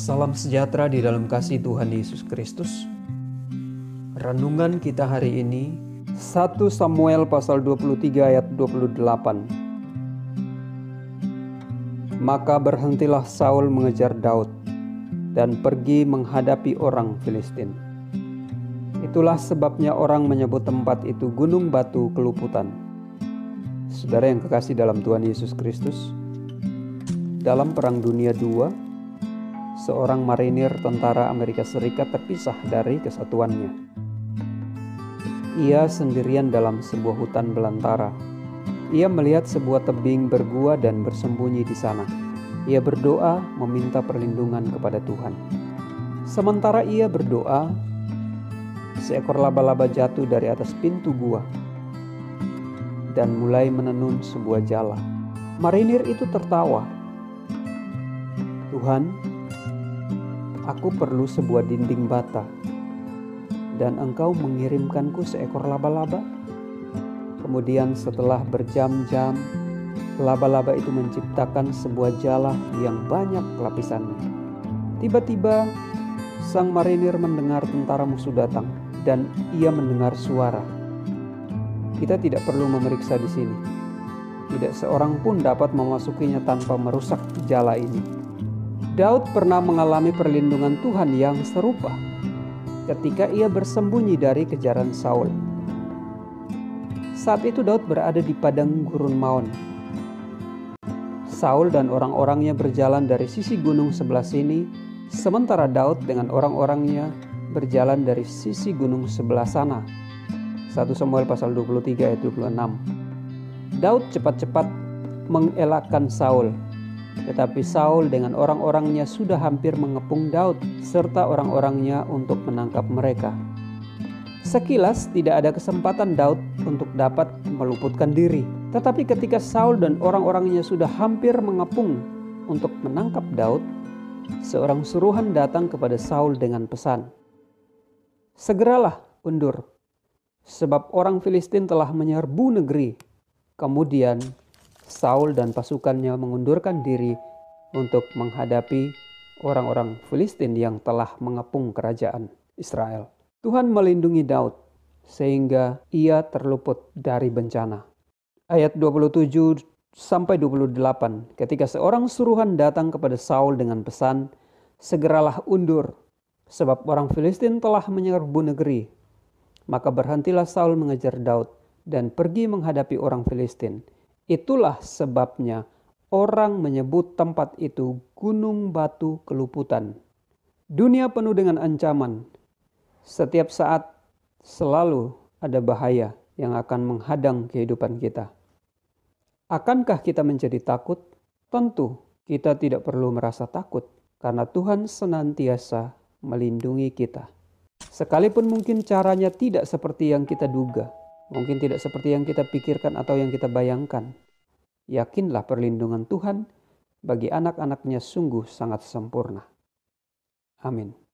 Salam sejahtera di dalam kasih Tuhan Yesus Kristus. Renungan kita hari ini 1 Samuel pasal 23 ayat 28. Maka berhentilah Saul mengejar Daud dan pergi menghadapi orang Filistin. Itulah sebabnya orang menyebut tempat itu Gunung Batu Keluputan. Saudara yang kekasih dalam Tuhan Yesus Kristus, dalam Perang Dunia II, seorang marinir tentara Amerika Serikat terpisah dari kesatuannya. Ia sendirian dalam sebuah hutan belantara. Ia melihat sebuah tebing bergua dan bersembunyi di sana. Ia berdoa meminta perlindungan kepada Tuhan. Sementara ia berdoa, seekor laba-laba jatuh dari atas pintu gua dan mulai menenun sebuah jala. Marinir itu tertawa. Tuhan, Aku perlu sebuah dinding bata, dan engkau mengirimkanku seekor laba-laba. Kemudian, setelah berjam-jam, laba-laba itu menciptakan sebuah jala yang banyak lapisannya. Tiba-tiba, sang marinir mendengar tentara musuh datang, dan ia mendengar suara. Kita tidak perlu memeriksa di sini. Tidak seorang pun dapat memasukinya tanpa merusak jala ini Daud pernah mengalami perlindungan Tuhan yang serupa ketika ia bersembunyi dari kejaran Saul. Saat itu Daud berada di padang gurun Maon. Saul dan orang-orangnya berjalan dari sisi gunung sebelah sini, sementara Daud dengan orang-orangnya berjalan dari sisi gunung sebelah sana. 1 Samuel pasal 23 ayat 26. Daud cepat-cepat mengelakkan Saul tetapi Saul dengan orang-orangnya sudah hampir mengepung Daud serta orang-orangnya untuk menangkap mereka. Sekilas tidak ada kesempatan Daud untuk dapat meluputkan diri. Tetapi ketika Saul dan orang-orangnya sudah hampir mengepung untuk menangkap Daud, seorang suruhan datang kepada Saul dengan pesan. Segeralah undur, sebab orang Filistin telah menyerbu negeri. Kemudian Saul dan pasukannya mengundurkan diri untuk menghadapi orang-orang Filistin yang telah mengepung kerajaan Israel. Tuhan melindungi Daud sehingga ia terluput dari bencana. Ayat 27 sampai 28 ketika seorang suruhan datang kepada Saul dengan pesan, "Segeralah undur, sebab orang Filistin telah menyerbu negeri." Maka berhentilah Saul mengejar Daud dan pergi menghadapi orang Filistin. Itulah sebabnya orang menyebut tempat itu Gunung Batu Keluputan. Dunia penuh dengan ancaman. Setiap saat selalu ada bahaya yang akan menghadang kehidupan kita. Akankah kita menjadi takut? Tentu kita tidak perlu merasa takut karena Tuhan senantiasa melindungi kita. Sekalipun mungkin caranya tidak seperti yang kita duga, Mungkin tidak seperti yang kita pikirkan atau yang kita bayangkan. Yakinlah perlindungan Tuhan bagi anak-anaknya sungguh sangat sempurna. Amin.